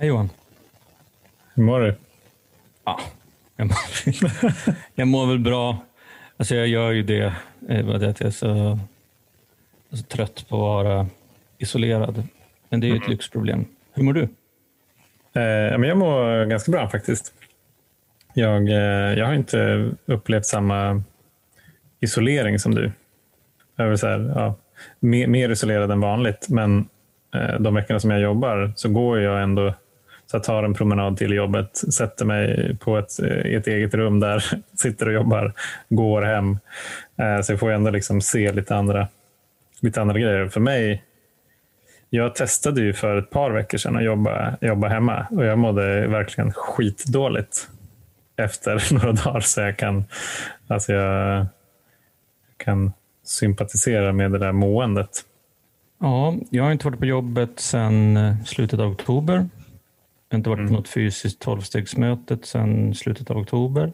Hej Johan. Hur mår du? Ja, jag, mår, jag mår väl bra. Alltså jag gör ju det, eh, jag är så, så trött på att vara isolerad. Men det är ju ett Mm. lyxproblem. Hur mår du? Eh, men jag mår ganska bra faktiskt. Jag, eh, jag har inte upplevt samma isolering som du. Jag så här, ja, mer, mer isolerad än vanligt, men de veckorna som jag jobbar så går jag ändå så jag tar en promenad till jobbet, sätter mig på ett, ett eget rum där, sitter och jobbar, går hem. Eh, så jag får ändå liksom se lite andra, lite andra grejer. För mig, jag testade ju för ett par veckor sedan att jobba, jobba hemma och jag mådde verkligen skitdåligt efter några dagar. Så jag kan, alltså jag kan sympatisera med det där måendet. Ja, jag har inte varit på jobbet sedan slutet av oktober. Jag har inte varit Mm. på något fysiskt tolvstegsmöte sedan slutet av oktober.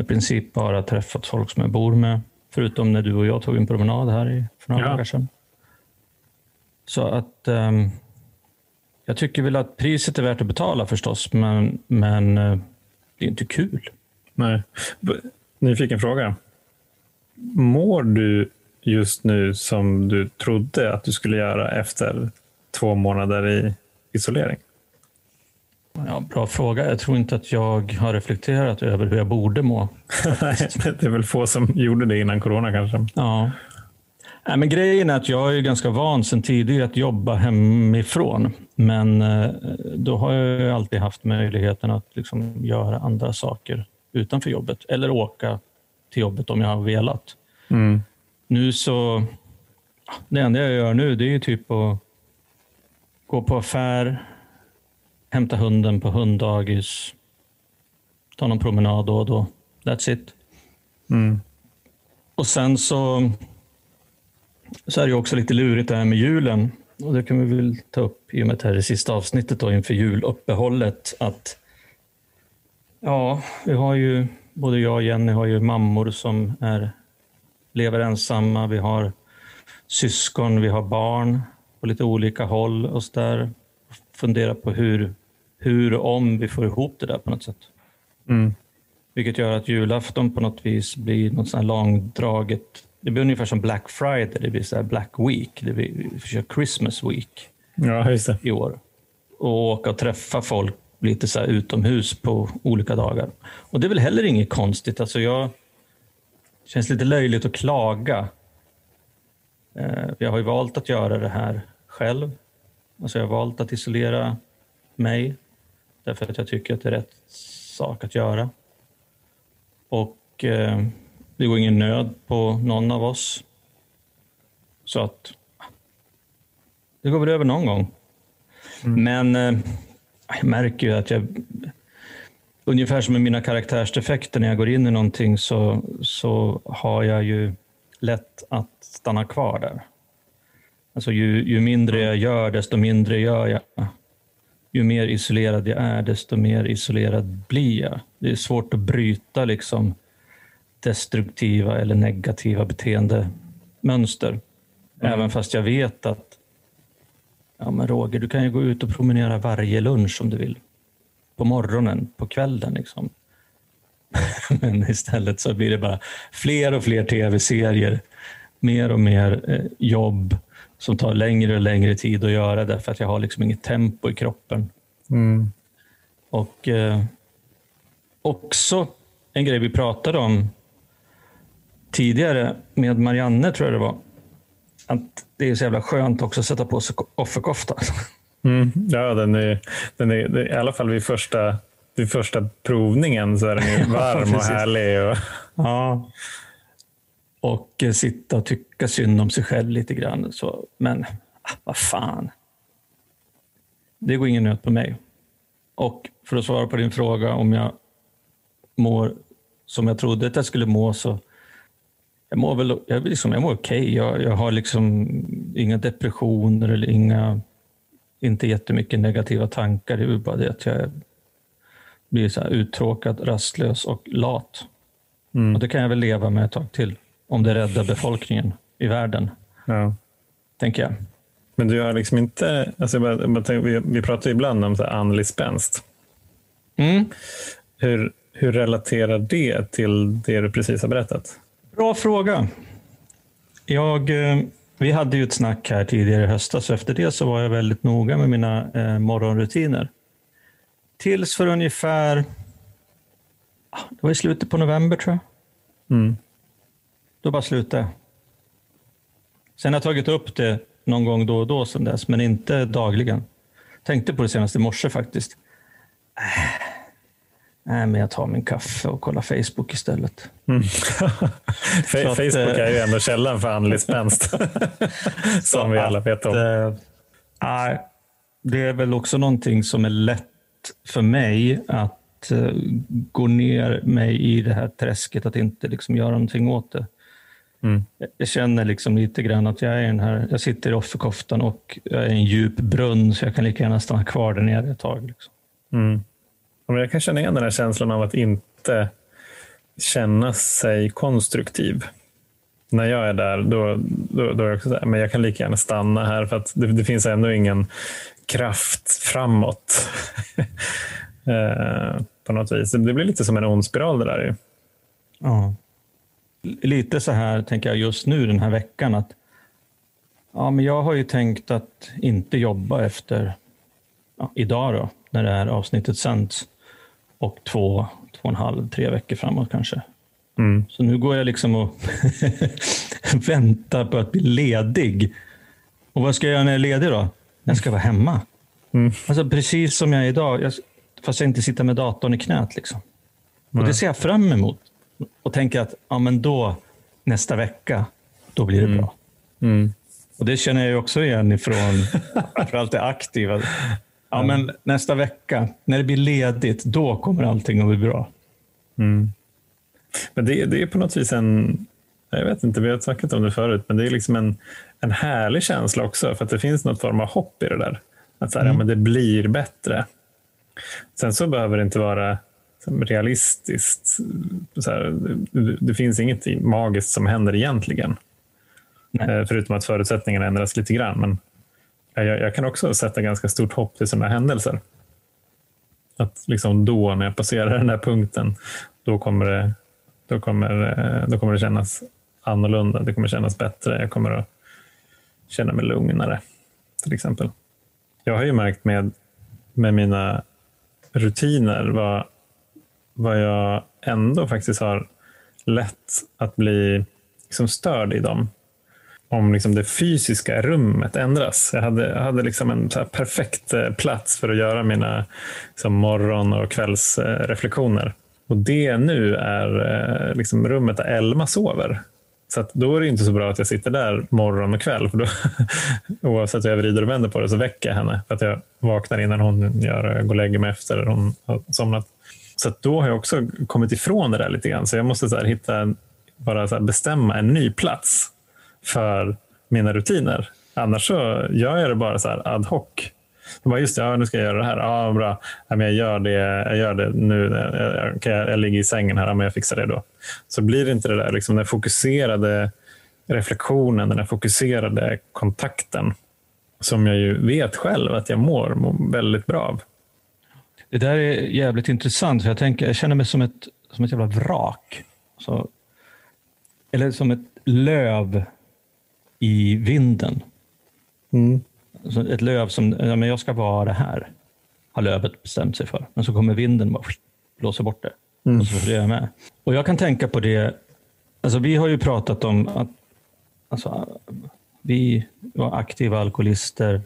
I princip bara träffat folk som jag bor med, förutom när du och jag tog en promenad här i, för några Ja. dagar sedan. Så att ehm, jag tycker väl att priset är värt att betala förstås, men, men eh, det är inte kul. Nej. B- Nyfiken fråga. Mår du just nu som du trodde att du skulle göra efter två månader i isolering? Ja, bra fråga. Jag tror inte att jag har reflekterat över hur jag borde må. Det är väl få som gjorde det innan corona kanske. Ja. Nej, men grejen är att jag är ganska van sedan tidigare att jobba hemifrån. Men eh, då har jag alltid haft möjligheten att liksom göra andra saker utanför jobbet. Eller åka till jobbet om jag har velat. Mm. Nu så... Det enda jag gör nu det är ju typ att gå på affär, hämta hunden på hunddagis, ta någon promenad då och då. That's it. Mm. Och sen så, så är det ju också lite lurigt det här med julen. Och det kan vi väl ta upp i och med det här är det sista avsnittet då inför juluppehållet. Att ja, vi har ju, både jag och Jenny har ju mammor som är, lever ensamma. Vi har syskon, vi har barn på lite olika håll och så där. Fundera på hur, hur och om vi får ihop det där på något sätt. Mm. Vilket gör att julafton på något vis blir något sånt här långdraget. Det blir ungefär som Black Friday, det blir så Black Week, det blir vi försöker Christmas Week Ja, just det. i år. Och åka och träffa folk lite så utomhus på olika dagar. Och det är väl heller inget konstigt. Alltså jag det känns lite löjligt att klaga. Eh, Jag har ju valt att göra det här själv. Alltså jag har valt att isolera mig därför att jag tycker att det är rätt sak att göra. Och eh, det går ingen nöd på någon av oss. Så att det går väl över någon gång. Men eh, jag märker ju att jag... Ungefär som med mina karaktärsdefekter, när jag går in i någonting så, så har jag ju lätt att stanna kvar där. Alltså ju, ju mindre jag gör, desto mindre gör jag. Ju mer isolerad jag är, desto mer isolerad blir jag. Det är svårt att bryta liksom destruktiva eller negativa beteendemönster. Även fast jag vet att Ja, men Roger, du kan ju gå ut och promenera varje lunch om du vill. På morgonen, på kvällen. Liksom. men istället så blir det bara fler och fler tv-serier. Mer och mer eh, jobb som tar längre och längre tid att göra därför att jag har liksom inget tempo i kroppen. Mm. Och eh, också en grej vi pratade om tidigare med Marianne, tror jag det var. Att det är så jävla skönt också att sätta på sig offerkofta. Mm. Ja, den är, den är, i alla fall vid första, vid första provningen så är den ju varm och precis. härlig. Och, Ja. Och eh, sitta och tycka synd om sig själv lite grann. Så, men ah, vad fan. Det går ingen nöt på mig. Och för att svara på din fråga om jag mår som jag trodde att jag skulle må så jag mår väl jag, liksom, jag mår okej. Jag, jag har liksom inga depressioner eller inga, inte jättemycket negativa tankar. Det är bara det att jag blir så uttråkad, rastlös och lat. mm. Och det kan jag väl leva med ett tag till. Om det räddar befolkningen i världen, ja. tänker jag. Men du har liksom inte, alltså jag bara, jag bara tänker, vi, vi pratar ibland om så här andlig spänst. Mm. Hur, hur relaterar det till det du precis har berättat? Bra fråga. Jag, eh, vi hade ju ett snack här tidigare i höstas och efter det så var jag väldigt noga med mina eh, morgonrutiner. Tills för ungefär, ah, det var i slutet på november tror jag. Mm. Då bara slutade. Sen har jag tagit upp det någon gång då och då sedan dess, men inte dagligen. Tänkte på det senast i morse faktiskt. Äh, Nej, men jag tar min kaffe och kollar Facebook istället. Mm. Facebook eh, är ju ändå källan för andlig spänst. Som vi alla vet om. Nej, det är väl också någonting som är lätt för mig att eh, gå ner mig i det här träsket, att inte liksom göra någonting åt det. Mm. Jag känner liksom lite grann att jag är den här, jag sitter i offerkoftan och jag är i en djup brunn så jag kan lika gärna stanna kvar där nere ett tag. Liksom. Mm. Ja, Jag kan känna igen den här känslan av att inte känna sig konstruktiv. När jag är där, då, då, då är jag också där, men jag kan lika gärna stanna här för att det, det finns ändå ingen kraft framåt. eh, på något vis. Det blir lite som en ond spiral det där. Ju. Ja. Lite så här tänker jag just nu den här veckan att ja, men jag har ju tänkt att inte jobba efter ja, idag då, när det här avsnittet sänds och två, två och en halv, tre veckor framåt kanske. Mm. Så nu går jag liksom och väntar på att bli ledig. Och vad ska jag göra när jag är ledig då? Jag ska vara hemma. Mm. Alltså precis som jag är idag, jag, fast jag inte sitter med datorn i knät. Liksom. Och det ser jag fram emot. Och tänker att ja, men då, nästa vecka, då blir det bra. Mm. Och det känner jag också igen ifrån framförallt det aktiva. Ja, men nästa vecka, när det blir ledigt, då kommer allting att bli bra. Mm. Men det, det är på något vis en, jag vet inte, vi har snackat om det förut, men det är liksom en, en härlig känsla också, för att det finns något form av hopp i det där. Att så här, ja, men det blir bättre. Sen så behöver det inte vara realistiskt. Så här, det, det finns inget magiskt som händer egentligen. Nej. Eh, Förutom att förutsättningarna ändras lite grann. Men jag, jag kan också sätta ganska stort hopp till sådana händelser. Att liksom då, när jag passerar den här punkten, då kommer det, då kommer, eh, då kommer det kännas annorlunda. Det kommer kännas bättre. Jag kommer att känna mig lugnare, till exempel. Jag har ju märkt med, med mina rutiner vad, vad jag ändå faktiskt har lätt att bli liksom störd i dem. Om liksom det fysiska rummet ändras. Jag hade, jag hade liksom en så här perfekt eh, plats för att göra mina liksom morgon och kvällsreflektioner. Och det nu är eh, liksom rummet där Elma sover. Så att då är det inte så bra att jag sitter där morgon och kväll. För då, oavsett hur jag vrider och vänder på det så väcker jag henne. För att jag vaknar innan hon gör, jag går och lägger mig efter hon har somnat. Så att då har jag också kommit ifrån det där lite grann. Så jag måste så här hitta, en- bara så här bestämma en ny plats för mina rutiner. Annars så gör jag det bara så här ad hoc. Jag bara, just det, ja, nu ska jag göra det här. Ja, bra. Ja, men jag, gör det, jag gör det nu. Jag, jag, jag ligger i sängen här, ja, men jag fixar det då. Så blir det inte det där liksom, den fokuserade reflektionen, den fokuserade kontakten som jag ju vet själv att jag mår, mår väldigt bra av. Det där är jävligt intressant, för jag, tänker, jag känner mig som ett, som ett jävla vrak. Så, eller som ett löv i vinden. Så ett löv som, ja, men jag ska vara här, har lövet bestämt sig för. Men så kommer vinden och blåser bort det. Och så följer jag med. Och jag kan tänka på det, alltså vi har ju pratat om att alltså, vi var aktiva alkoholister.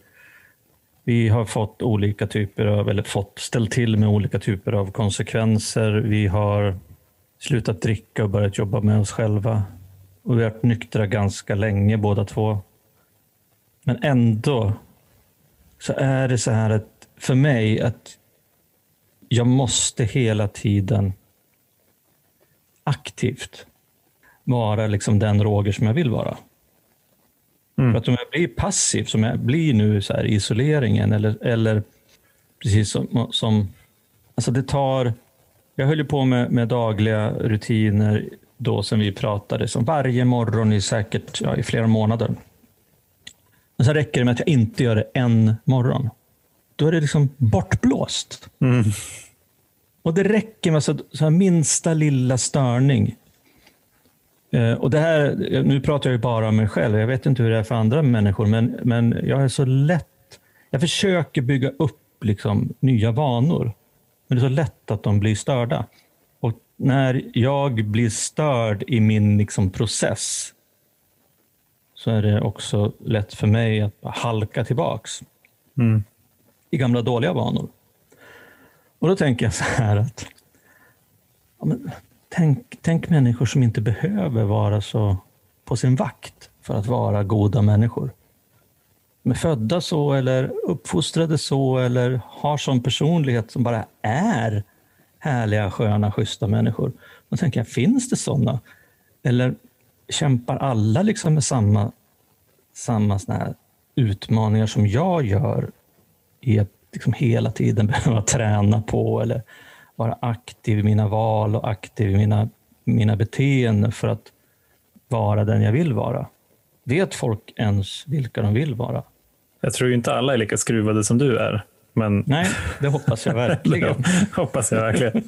Vi har fått olika typer av, eller fått ställt till med olika typer av konsekvenser. Vi har slutat dricka och börjat jobba med oss själva. Och vi har varit nyktra ganska länge båda två. Men ändå så är det så här att för mig att jag måste hela tiden aktivt vara liksom den Roger som jag vill vara. För att om jag blir passiv, som jag blir nu så här, isoleringen, eller, eller precis som, som... Alltså det tar... Jag höll ju på med, med dagliga rutiner då som vi pratade, som varje morgon i säkert ja, i flera månader. Och sen räcker det med att jag inte gör det en morgon. Då är det liksom bortblåst. Mm. Och det räcker med så, så minsta lilla störning. Eh, och det här, nu pratar jag ju bara om mig själv. Jag vet inte hur det är för andra människor, men, men jag är så lätt... Jag försöker bygga upp liksom, nya vanor. Men det är så lätt att de blir störda. Och när jag blir störd i min liksom, process så är det också lätt för mig att halka tillbaks mm. i gamla dåliga vanor. Och då tänker jag så här att ja, men, tänk, tänk människor som inte behöver vara så på sin vakt för att vara goda människor. De är födda så eller uppfostrade så eller har sån personlighet som bara är härliga, sköna, schyssta människor. Då tänker jag, finns det sådana? Eller kämpar alla liksom med samma, samma såna här utmaningar som jag gör i att liksom hela tiden behöva träna på eller vara aktiv i mina val och aktiv i mina, mina beteenden för att vara den jag vill vara. Vet folk ens vilka de vill vara? Jag tror inte alla är lika skruvade som du är. Men... Nej, det hoppas jag verkligen. hoppas jag verkligen.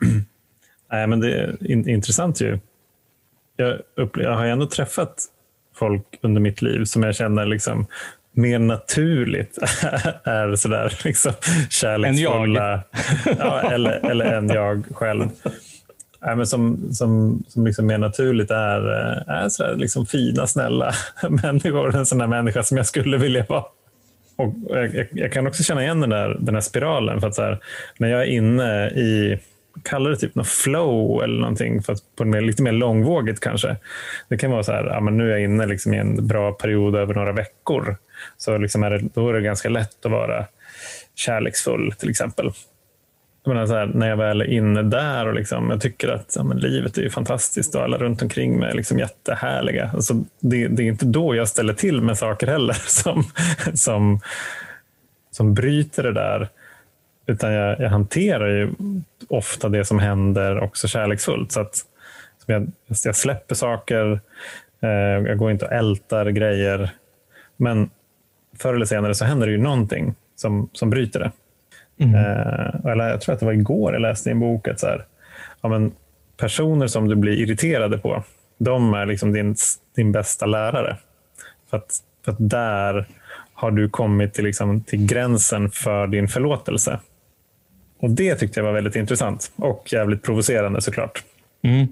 Nej, men det är intressant ju. Jag, jag har ändå träffat folk under mitt liv som jag känner liksom mer naturligt är sådär liksom, kärleksfulla. Ja, eller, eller än jag själv. Nej, men som som, som liksom mer naturligt är, är sådär liksom fina, snälla människor. En sån där människa som jag skulle vilja vara. Och jag, jag kan också känna igen den, där, den här spiralen. För att så här, när jag är inne i kallar det typ något flow eller någonting, fast på mer, lite mer långvågigt kanske. Det kan vara så här, ja, men nu är jag inne liksom i en bra period över några veckor. Så liksom är det, då är det ganska lätt att vara kärleksfull till exempel. Jag menar så här, när jag väl är inne där och liksom, jag tycker att ja, livet är ju fantastiskt och alla runt omkring mig är liksom jättehärliga. Alltså, det, det är inte då jag ställer till med saker heller som, som, som bryter det där. Utan jag, jag hanterar ju ofta det som händer också kärleksfullt. Så att jag, jag släpper saker, eh, jag går inte och ältar grejer. Men förr eller senare så händer det ju någonting som, som bryter det. Mm. Eh, eller jag tror att det var igår jag läste i en bok att så här, ja, men personer som du blir irriterade på, de är liksom din, din bästa lärare. För att, för att där har du kommit till, liksom, till gränsen för din förlåtelse. Och Det tyckte jag var väldigt intressant och jävligt provocerande såklart. Mm.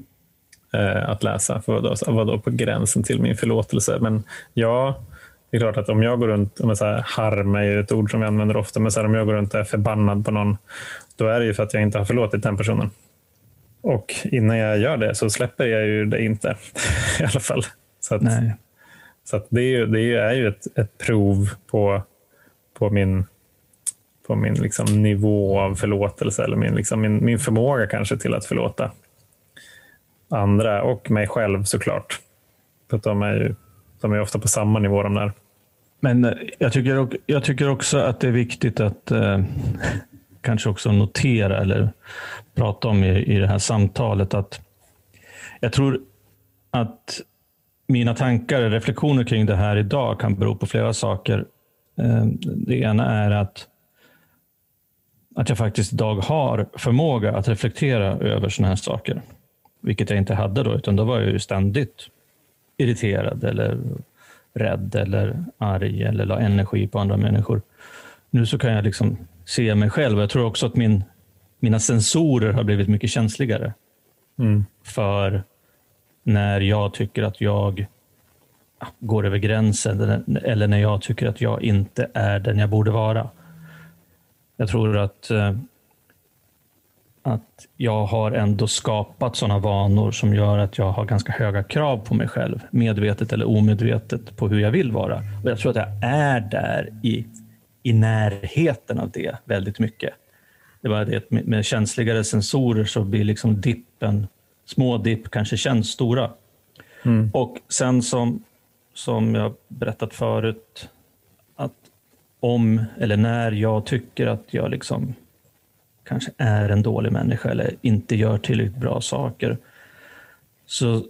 Eh, att läsa. För vadå, vadå på gränsen till min förlåtelse? Men ja, det är klart att om jag går runt, om jag så här, harm är ett ord som vi använder ofta, men så här, om jag går runt och är förbannad på någon, då är det ju för att jag inte har förlåtit den personen. Och innan jag gör det så släpper jag ju det inte i alla fall. Så, att, så att det, är ju, det är ju ett, ett prov på, på min på min liksom, nivå av förlåtelse eller min, liksom, min, min förmåga kanske till att förlåta andra och mig själv såklart. För de är ju de är ofta på samma nivå de där. Men eh, jag tycker, jag tycker också att det är viktigt att eh, kanske också notera eller prata om i, i det här samtalet att jag tror att mina tankar och reflektioner kring det här idag kan bero på flera saker. Eh, det ena är att att jag faktiskt idag har förmåga att reflektera över sådana här saker. Vilket jag inte hade då, utan då var jag ju ständigt irriterad eller rädd eller arg eller la energi på andra människor. Nu så kan jag liksom se mig själv. Jag tror också att min, mina sensorer har blivit mycket känsligare mm. för när jag tycker att jag går över gränsen eller när jag tycker att jag inte är den jag borde vara. Jag tror att, eh, att jag har ändå skapat sådana vanor som gör att jag har ganska höga krav på mig själv, medvetet eller omedvetet, på hur jag vill vara. Och Jag tror att jag är där i, i närheten av det väldigt mycket. Det var det med, med känsligare sensorer så blir liksom dippen, små dipp kanske känns stora. Mm. Och sen som, som jag berättat förut, om eller när jag tycker att jag liksom kanske är en dålig människa eller inte gör tillräckligt bra saker, så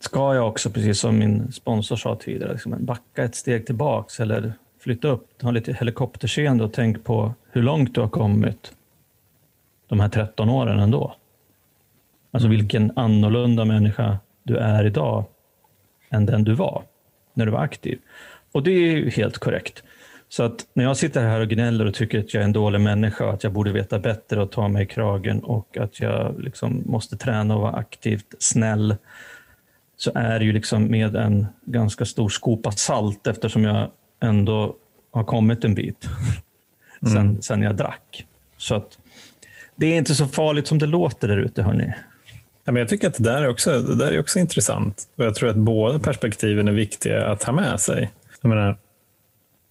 ska jag också, precis som min sponsor sa tidigare, liksom backa ett steg tillbaks eller flytta upp, ha lite helikopterseende och tänk på hur långt du har kommit de här 13 åren ändå. Alltså mm. vilken annorlunda människa du är idag än den du var när du var aktiv. Och det är ju helt korrekt. Så att när jag sitter här och gnäller och tycker att jag är en dålig människa, att jag borde veta bättre och ta mig i kragen och att jag liksom måste träna och vara aktivt snäll, så är det ju liksom med en ganska stor skopa salt eftersom jag ändå har kommit en bit sen, mm. sen jag drack. Så att det är inte så farligt som det låter där ute, hörni. Ja, men jag tycker att det där, är också, det där är också intressant. Och jag tror att båda perspektiven är viktiga att ha med sig. Jag menar,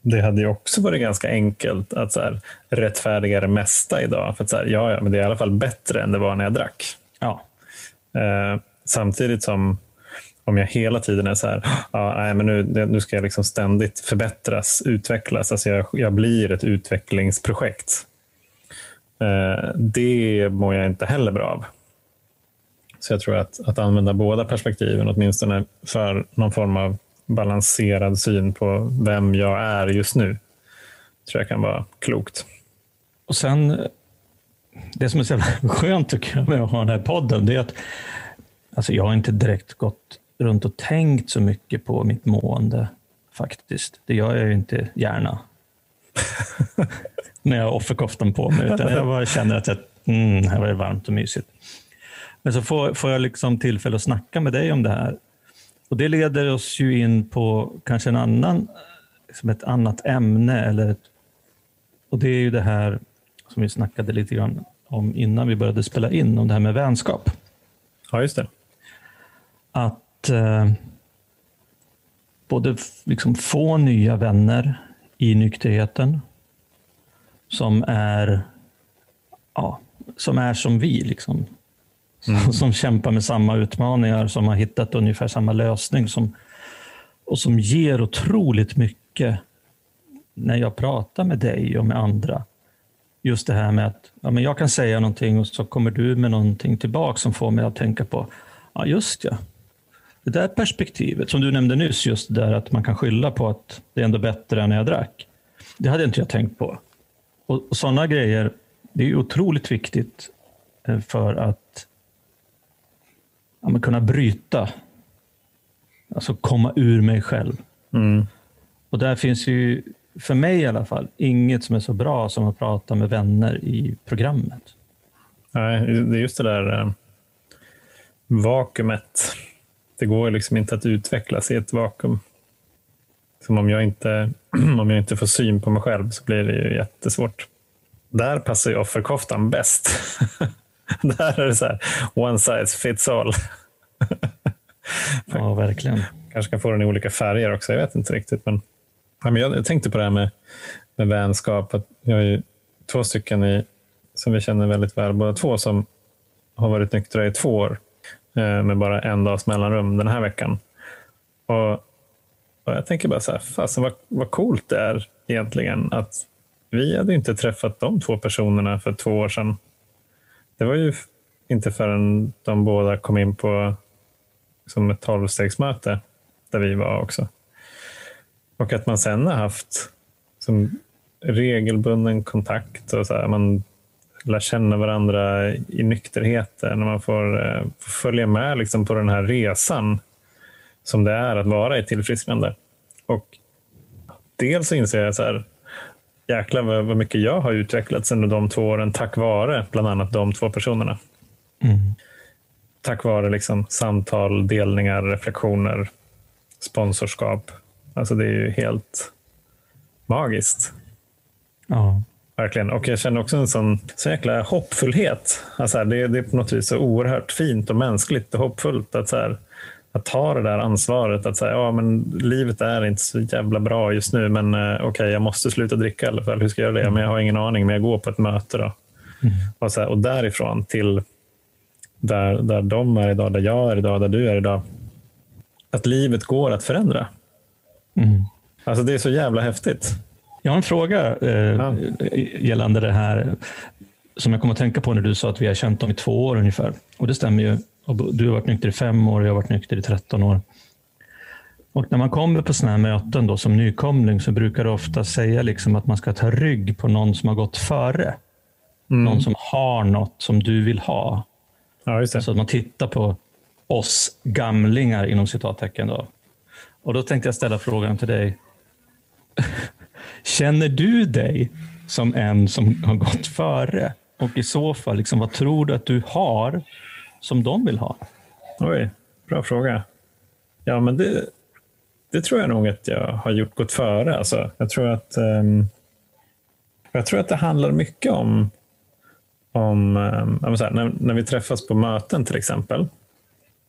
det hade ju också varit ganska enkelt att så här, rättfärdiga det mesta idag. För att så här, ja, ja, men det är i alla fall bättre än det var när jag drack. Ja. Eh, samtidigt som om jag hela tiden är så här, ja, nej, men nu, nu ska jag liksom ständigt förbättras, utvecklas. Alltså jag, jag blir ett utvecklingsprojekt. Eh, det mår jag inte heller bra av. Så jag tror att, att använda båda perspektiven, åtminstone för någon form av balanserad syn på vem jag är just nu, tror jag kan vara klokt. Och sen, det som är så skönt tycker jag med att ha den här podden, det är att alltså jag har inte direkt gått runt och tänkt så mycket på mitt mående faktiskt. Det gör jag ju inte gärna. när jag har offerkoftan på mig, utan jag bara känner att jag, mm, här var det varmt och mysigt. Men så får, får jag liksom tillfälle att snacka med dig om det här. Och Det leder oss ju in på kanske en annan, liksom ett annat ämne. Eller ett, och Det är ju det här som vi snackade lite grann om innan vi började spela in, om det här med vänskap. Ja, just det. Att eh, både liksom få nya vänner i nykterheten som är, ja, som, är som vi. Liksom. Mm. Som kämpar med samma utmaningar, som har hittat ungefär samma lösning. Som, och som ger otroligt mycket när jag pratar med dig och med andra. Just det här med att ja, men jag kan säga någonting och så kommer du med någonting tillbaka som får mig att tänka på, ja just ja, det där perspektivet som du nämnde nyss, just det där att man kan skylla på att det är ändå bättre än när jag drack. Det hade inte jag tänkt på. Och, och sådana grejer, det är otroligt viktigt eh, för att ja, kunna bryta, alltså komma ur mig själv. Mm. Och där finns ju, för mig i alla fall, inget som är så bra som att prata med vänner i programmet. Nej, det är just det där eh, vakuumet. Det går liksom inte att utvecklas i ett vakuum. Som om jag, inte, om jag inte får syn på mig själv så blir det ju jättesvårt. Där passar ju offerkoftan bäst. Där är det så här, one size fits all. ja, verkligen. Kanske kan få den i olika färger också, jag vet inte riktigt. Men, ja, men jag, tänkte på det här med, med vänskap. Att jag har ju två stycken i, som vi känner väldigt väl, båda två som har varit nyktra i två år eh, med bara en dags mellanrum den här veckan. Och, och Jag tänker bara så här, fasen vad, vad coolt det är egentligen att vi hade inte träffat de två personerna för två år sedan. Det var ju inte förrän de båda kom in på som ett tolvstegsmöte där vi var också. Och att man sen har haft som regelbunden kontakt och så här, man lär känna varandra i nykterheten och man får, eh, följa med liksom på den här resan som det är att vara i tillfrisknande. Och dels så inser jag så här, jäklar vad, mycket jag har utvecklats under de två åren tack vare bland annat de två personerna. Mm. Tack vare liksom samtal, delningar, reflektioner, sponsorskap. Alltså det är ju helt magiskt. Ja. Verkligen. Och jag känner också en sån, sån jäkla hoppfullhet. Alltså det, det är på något vis så oerhört fint och mänskligt och hoppfullt att, så här, att ta det där ansvaret. Att säga, ja, men livet är inte så jävla bra just nu, men eh, okej, okay, jag måste sluta dricka i alla fall. Hur ska jag göra det? Men jag har ingen aning, men jag går på ett möte. Då. Mm. Och, så här, och därifrån till där, där de är idag, där jag är idag, där du är idag. Att livet går att förändra. Mm. Alltså Det är så jävla häftigt. Jag har en fråga eh, ja. gällande det här som jag kom att tänka på när du sa att vi har känt dem i två år ungefär. Och det stämmer ju. Och du har varit nykter i fem år och jag har varit nykter i 13 år. Och när man kommer på sådana här möten då, som nykomling så brukar det ofta säga liksom att man ska ta rygg på någon som har gått före. Mm. Någon som har något som du vill ha. Ja, så att man tittar på oss gamlingar inom citattecken. Då. Och då tänkte jag ställa frågan till dig. Känner du dig som en som har gått före? Och i så fall, liksom, vad tror du att du har som de vill ha? Oj, bra fråga. Ja, men det, det tror jag nog att jag har gjort gått före. Alltså, jag, tror att, um, jag tror att det handlar mycket om, om um, här, när, när vi träffas på möten till exempel.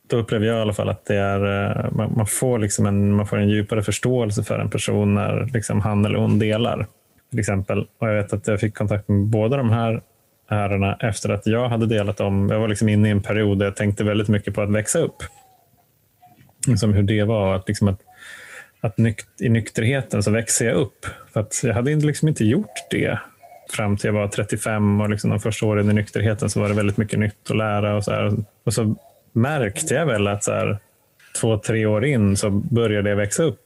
Då upplever jag i alla fall att det är, uh, man, man, får liksom en, man får en djupare förståelse för en person när liksom han eller hon delar. Till exempel. Och jag vet att jag fick kontakt med båda de här ärorna efter att jag hade delat om. Jag var liksom inne i en period där jag tänkte väldigt mycket på att växa upp. Som hur det var. Att, liksom att att nykt, i nykterheten så växer jag upp. För att jag hade liksom inte gjort det fram till jag var 35 och liksom de första åren i nykterheten så var det väldigt mycket nytt att lära. Och så, här. Och så märkte jag väl att så här, två, tre år in så började jag växa upp.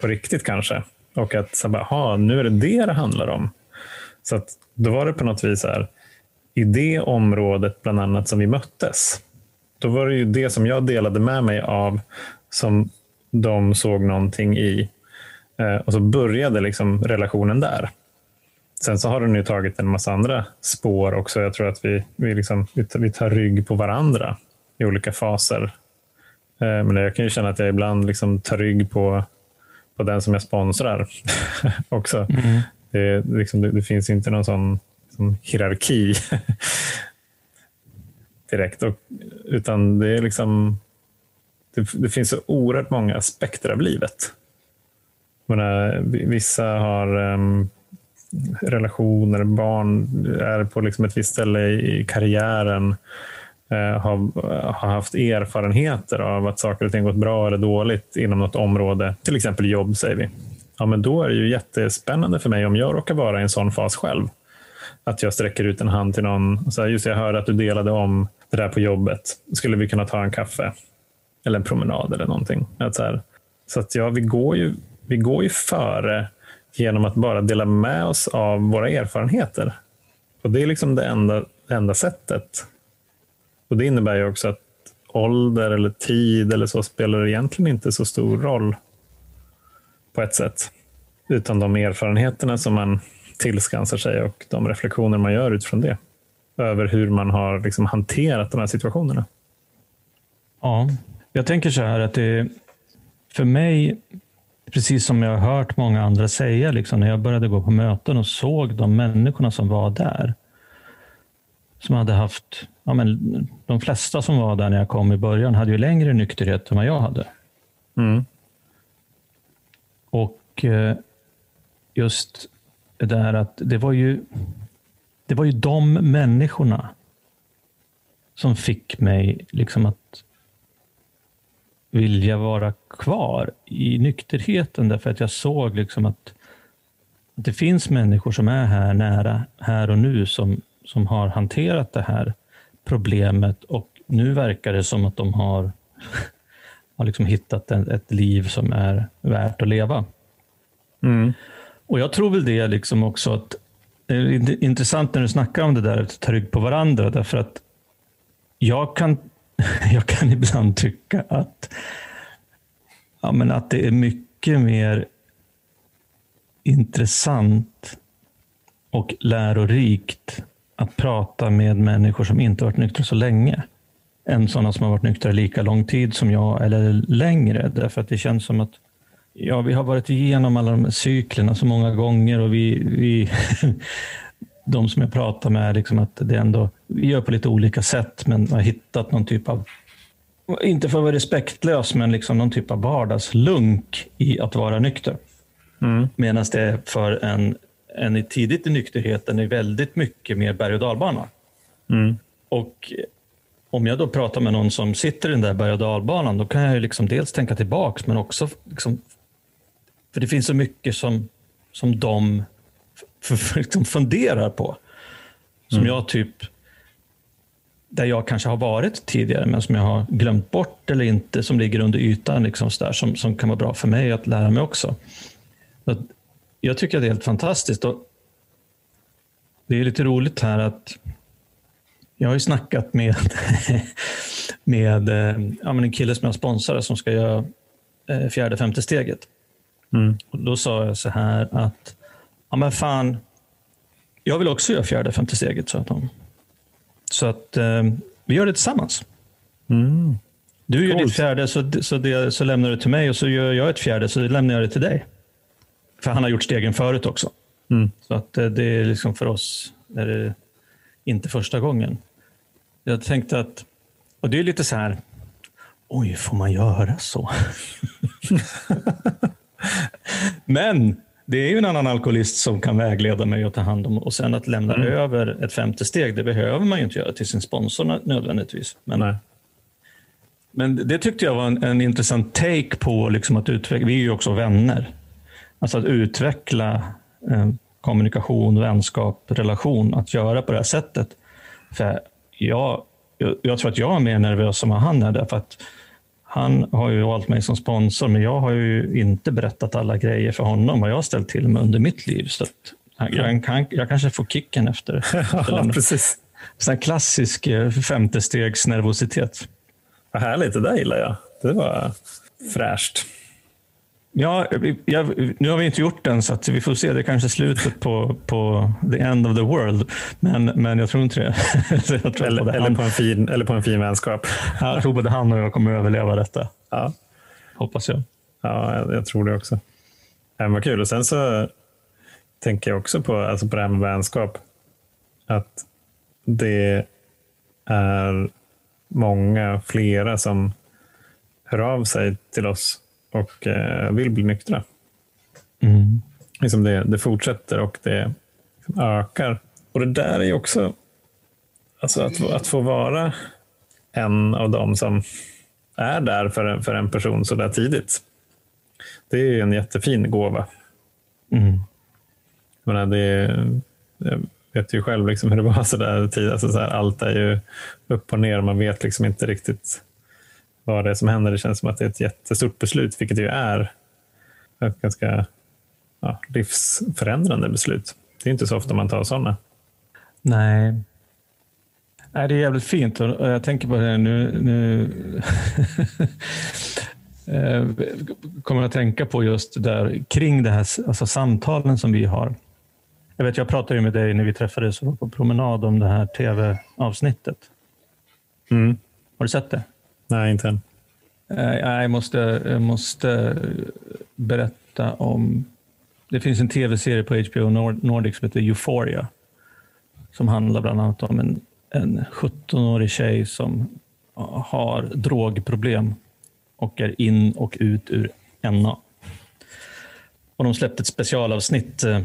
På riktigt kanske. Och att så bara, aha, nu är det det det handlar om. Så att, då var det på något vis här, i det området bland annat som vi möttes. Då var det ju det som jag delade med mig av som de såg någonting i. Eh, och så började liksom relationen där. Sen så har den ju tagit en massa andra spår också. Jag tror att vi, vi, liksom, vi tar rygg på varandra i olika faser. Eh, men jag kan ju känna att jag ibland liksom tar rygg på, på den som jag sponsrar också. Mm. Det, liksom, det, det, finns inte någon sån liksom, hierarki direkt. Och, utan det är liksom det, det, finns så oerhört många aspekter av livet. Menar, vissa har um, relationer, barn är på liksom ett visst ställe i karriären, uh, har, har haft erfarenheter av att saker och ting gått bra eller dåligt inom något område, till exempel jobb säger vi. Ja, men då är det ju jättespännande för mig om jag råkar vara i en sån fas själv. Att jag sträcker ut en hand till någon. Så här, just jag hörde att du delade om det där på jobbet. Skulle vi kunna ta en kaffe? Eller en promenad eller någonting. Att så här, så att ja, vi går, ju, vi går ju före genom att bara dela med oss av våra erfarenheter. Och Det är liksom det enda, enda sättet. Och Det innebär ju också att ålder eller tid eller så spelar egentligen inte så stor roll på ett sätt. Utan de erfarenheterna som man tillskansar sig och de reflektioner man gör utifrån det. Över hur man har liksom hanterat de här situationerna. Ja, jag tänker så här att det för mig, precis som jag har hört många andra säga, liksom, när jag började gå på möten och såg de människorna som var där. Som hade haft, ja, men, de flesta som var där när jag kom i början hade ju längre nykterhet än vad jag hade. Mm. Och eh, just det där att det var ju, det var ju de människorna som fick mig liksom att vilja vara kvar i nykterheten. Därför att jag såg liksom att, att det finns människor som är här nära, här och nu som, som har hanterat det här problemet. Och nu verkar det som att de har, har liksom hittat en, ett liv som är värt att leva. Mm. Och Jag tror väl det liksom också att det är intressant när du snackar om det där att ta rygg på varandra därför att jag kan jag kan ibland tycka att, ja, men att det är mycket mer intressant och lärorikt att prata med människor som inte varit nyktra så länge än sådana som har varit nyktra lika lång tid som jag eller längre. Därför att det känns som att ja, vi har varit igenom alla de här cyklerna så många gånger och vi, vi de som jag pratar med, liksom att det ändå, vi gör på lite olika sätt, men har hittat någon typ av, inte för att vara respektlös, men liksom någon typ av vardagslunk i att vara nykter. Mm. Medan det för en, en tidigt i nykterheten är väldigt mycket mer berg och dalbana. Mm. Och om jag då pratar med någon som sitter i den där berg och dalbanan, då kan jag liksom dels tänka tillbaks, men också liksom, för det finns så mycket som, som de för, för liksom funderar på. Som mm. jag typ där jag kanske har varit tidigare, men som jag har glömt bort eller inte, som ligger under ytan, liksom där, som, som kan vara bra för mig att lära mig också. Så jag tycker att det är helt fantastiskt. Och det är lite roligt här att jag har ju snackat med, med eh, ja, en kille som jag sponsrar som ska göra eh, fjärde, femte steget. Mm. Och då sa jag så här att, ja men fan, jag vill också göra fjärde, femte steget, sa de. Så att eh, vi gör det tillsammans. Mm. Du gör Coolt. ditt fjärde, så, så, det, så lämnar du till mig och så gör jag ett fjärde, så lämnar jag det till dig. För han har gjort stegen förut också. Mm. Så att det är liksom för oss är det inte första gången. Jag tänkte att, och det är lite så här, oj, får man göra så? Men det är ju en annan alkoholist som kan vägleda mig och ta hand om och sen att lämna mm. över ett femte steg, det behöver man ju inte göra till sin sponsor nödvändigtvis. Men, Nej. men det tyckte jag var en, en intressant take på liksom att utveckla, vi är ju också vänner. Alltså att utveckla eh, kommunikation, vänskap, relation, att göra på det här sättet. För jag, jag, jag tror att jag är mer nervös än vad han är, därför att han har ju valt mig som sponsor, men jag har ju inte berättat alla grejer för honom, vad jag har ställt till med under mitt liv. Så jag, kan, jag kanske får kicken efter. ja, precis. Sån klassisk eh, femte stegs nervositet. Vad härligt, det där gillar jag. Det var fräscht. Ja, jag, nu har vi inte gjort den, så vi får se. Det är kanske är slutet på, på the end of the world. Men, men jag tror inte det. tror eller, eller, på en fin, eller på en fin vänskap. jag tror både han och jag kommer överleva detta. Ja. Hoppas jag. Ja, jag, jag tror det också. Ja, vad kul. Och sen så tänker jag också på, alltså på det här med vänskap. Att det är många, flera som hör av sig till oss och eh, vill bli nyktra. Mm. Liksom det, det fortsätter och det liksom ökar. Och det där är också, alltså att, att få vara en av dem som är där för en, för en person så där tidigt. Det är en jättefin gåva. Mm. menar, det, jag vet ju själv liksom hur det var så där tidigt. Alltså så här, allt är ju upp och ner. Man vet liksom inte riktigt vad det är som händer. Det känns som att det är ett jättestort beslut, vilket det ju är. Ett ganska ja, livsförändrande beslut. Det är inte så ofta man tar sådana. Nej. Nej, det är jävligt fint och jag tänker på det nu. nu eh, kommer att tänka på just där kring det här alltså samtalen som vi har. Jag vet, jag pratade ju med dig när vi träffades på promenad om det här tv-avsnittet. Mm. Har du sett det? Nej, inte än. Eh, jag måste, jag måste berätta om... Det finns en tv-serie på HBO Nordic som heter Euphoria. Som handlar bland annat om en, en 17-årig tjej som har drogproblem och är in och ut ur NA. Och de släppte ett specialavsnitt eh,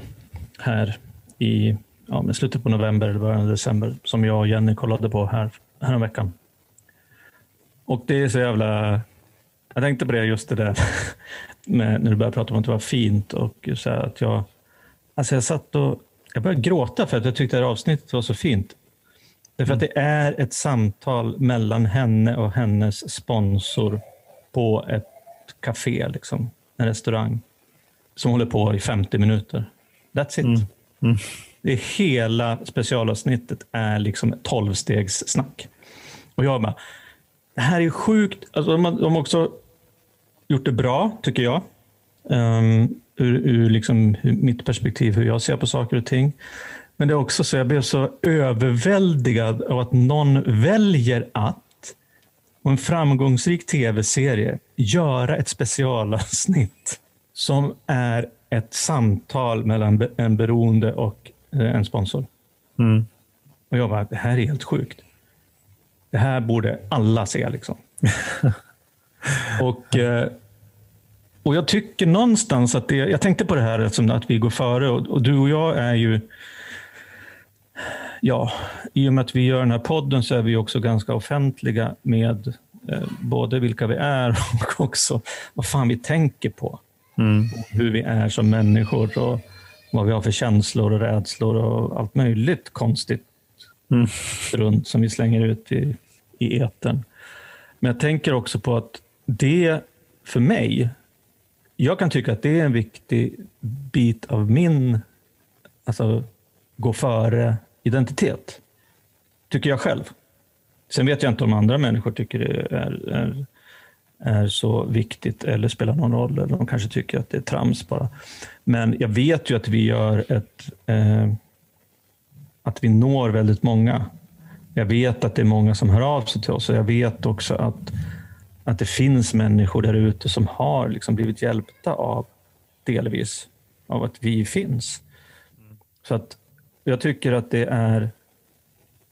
här i ja, slutet på november eller början av december som jag och Jenny kollade på här, här veckan. Och det är så jävla... Jag tänkte på det just det där med, när du började prata om att det var fint och så att jag... Alltså jag satt och... Jag började gråta för att jag tyckte det här avsnittet var så fint. Därför mm. att det är ett samtal mellan henne och hennes sponsor på ett café, liksom, en restaurang, som håller på i 50 minuter. That's it. Mm. Mm. Det hela specialavsnittet är liksom 12-stegs snack. Och jag bara, det här är sjukt. Alltså, de, har, de har också gjort det bra, tycker jag. Um, ur, ur liksom, mitt perspektiv, hur jag ser på saker och ting. Men det är också så jag blev så överväldigad av att någon väljer att, och en framgångsrik tv-serie, göra ett specialavsnitt som är ett samtal mellan en beroende och eh, en sponsor. Mm. Och jag bara, det här är helt sjukt. Det här borde alla se. Liksom. och, eh, och jag tycker någonstans att det, jag tänkte på det här eftersom att vi går före och, och du och jag är ju Ja, i och med att vi gör den här podden så är vi också ganska offentliga med eh, både vilka vi är och också vad fan vi tänker på. Mm. Hur vi är som människor och vad vi har för känslor och rädslor och allt möjligt konstigt mm. runt som vi slänger ut i, i eten. Men jag tänker också på att det för mig, jag kan tycka att det är en viktig bit av min alltså, gå före identitet. Tycker jag själv. Sen vet jag inte om andra människor tycker det är, är, är så viktigt eller spelar någon roll. Eller de kanske tycker att det är trams bara. Men jag vet ju att vi gör ett... Eh, att vi når väldigt många. Jag vet att det är många som hör av sig till oss och jag vet också att, att det finns människor där ute som har liksom blivit hjälpta av, delvis, av att vi finns. Så att jag tycker att det är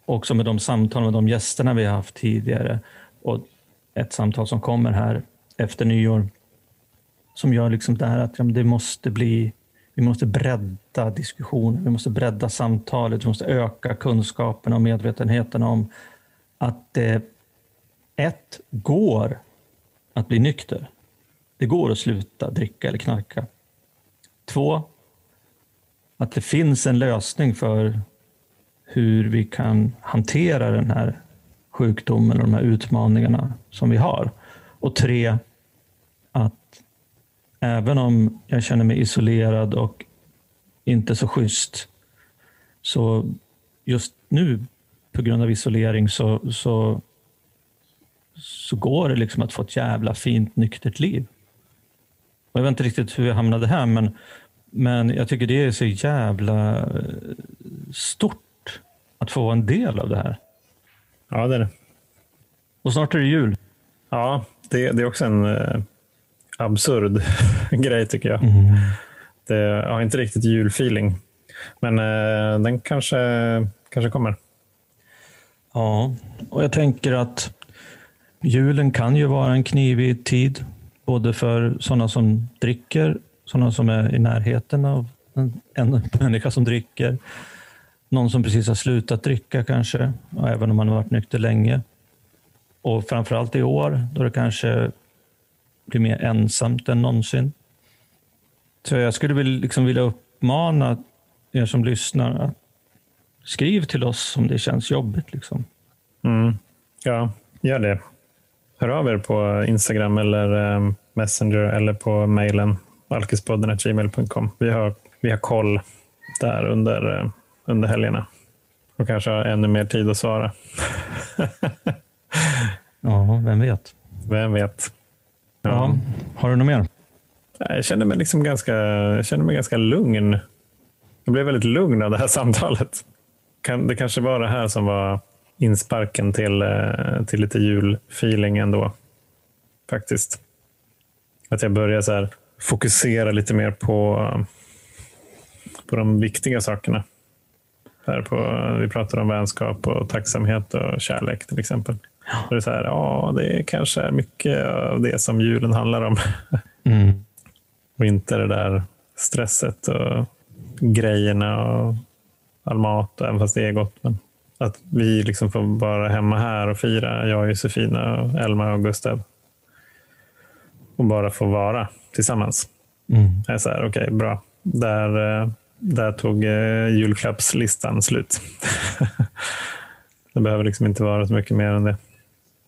också med de samtal med de gästerna vi har haft tidigare och ett samtal som kommer här efter nyår som gör liksom det här att det måste bli, vi måste bredda diskussionen, vi måste bredda samtalet, vi måste öka kunskapen och medvetenheten om att det ett går att bli nykter. Det går att sluta dricka eller knarka. Två, att det finns en lösning för hur vi kan hantera den här sjukdomen och de här utmaningarna som vi har. Och tre, även om jag känner mig isolerad och inte så schysst, så just nu på grund av isolering så, så, så går det liksom att få ett jävla fint nyktert liv. Och jag vet inte riktigt hur jag hamnade här, men, men jag tycker det är så jävla eh, stort att få vara en del av det här. Ja, det är det. Och snart är det jul. Ja, det, det är också en eh, absurd grej tycker jag. Mm. Det har inte riktigt julfeeling. Men eh, den kanske, kanske kommer. Ja, och jag tänker att julen kan ju vara en knivig tid. Både för sådana som dricker, sådana som är i närheten av en, en människa som dricker. Någon som precis har slutat dricka kanske, även om man har varit nykter länge. Och framförallt i år då det kanske blir mer ensamt än någonsin. Så jag skulle vilja, liksom vilja uppmana er som lyssnar att skriv till oss om det känns jobbigt. Liksom. Mm. Ja, gör det. Hör av er på Instagram eller um, Messenger eller på mejlen alkispodden.gmail.com. Vi har, vi har koll där under, uh, under helgerna och kanske har ännu mer tid att svara. ja, vem vet? Vem vet? Ja. Har du något mer? Jag känner mig, liksom ganska, jag känner mig ganska lugn. Jag blev väldigt lugn av det här samtalet. Det kanske var det här som var insparken till, eh, till lite julfeeling ändå. Faktiskt. Att jag börjar så fokusera lite mer på, på de viktiga sakerna. Här på, vi pratar om vänskap och tacksamhet och kärlek till exempel. Ja. det är så här, ja, det kanske är mycket av det som julen handlar om. Mm. och inte det där stresset och grejerna och all mat, även fast det är gott. Men att vi liksom får vara hemma här och fira, jag, Josefina, och Elma och Gustav. Och bara få vara tillsammans. Mm. Jag är så här, okej, okay, bra. Där, eh, där tog eh, julklappslistan slut. det behöver liksom inte vara så mycket mer än det.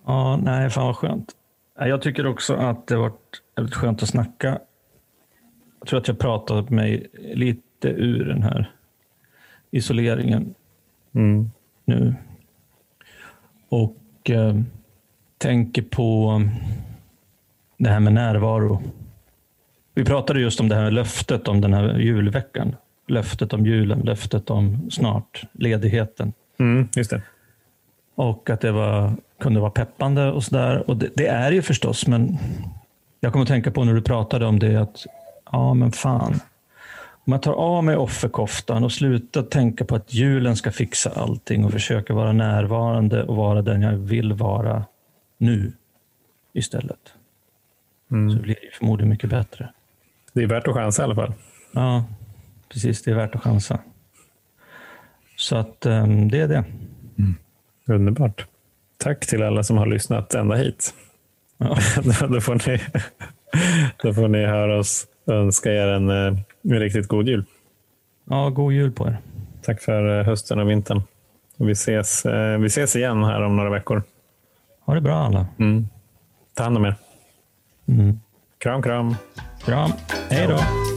Ja, nej, fan vad skönt. Jag tycker också att det varit väldigt skönt att snacka. Jag tror att jag pratat mig lite ur den här isoleringen mm. nu. Och eh, tänker på det här med närvaro. Vi pratade just om det här löftet om den här julveckan. Löftet om julen, löftet om snart ledigheten. Mm, just det. Och att det var, kunde vara peppande och sådär. Och det, det, är ju förstås, men jag kommer att tänka på när du pratade om det att ja, men fan. Om man tar av mig offerkoftan och slutar tänka på att julen ska fixa allting och försöka vara närvarande och vara den jag vill vara nu istället. Mm. Så blir det förmodligen mycket bättre. Det är värt att chansa i alla fall. Ja, precis. Det är värt att chansa. Så att um, det är det. Mm. Underbart. Tack till alla som har lyssnat ända hit. Ja. då, får ni, då får ni höra oss önska er en, eh, en riktigt god jul. Ja, god jul på er. Tack för eh, hösten och vintern. Och vi, ses, eh, vi ses igen här om några veckor. Ha det bra alla. Mm. Ta hand om er. Mm. Kram, kram. Kram. Hej då.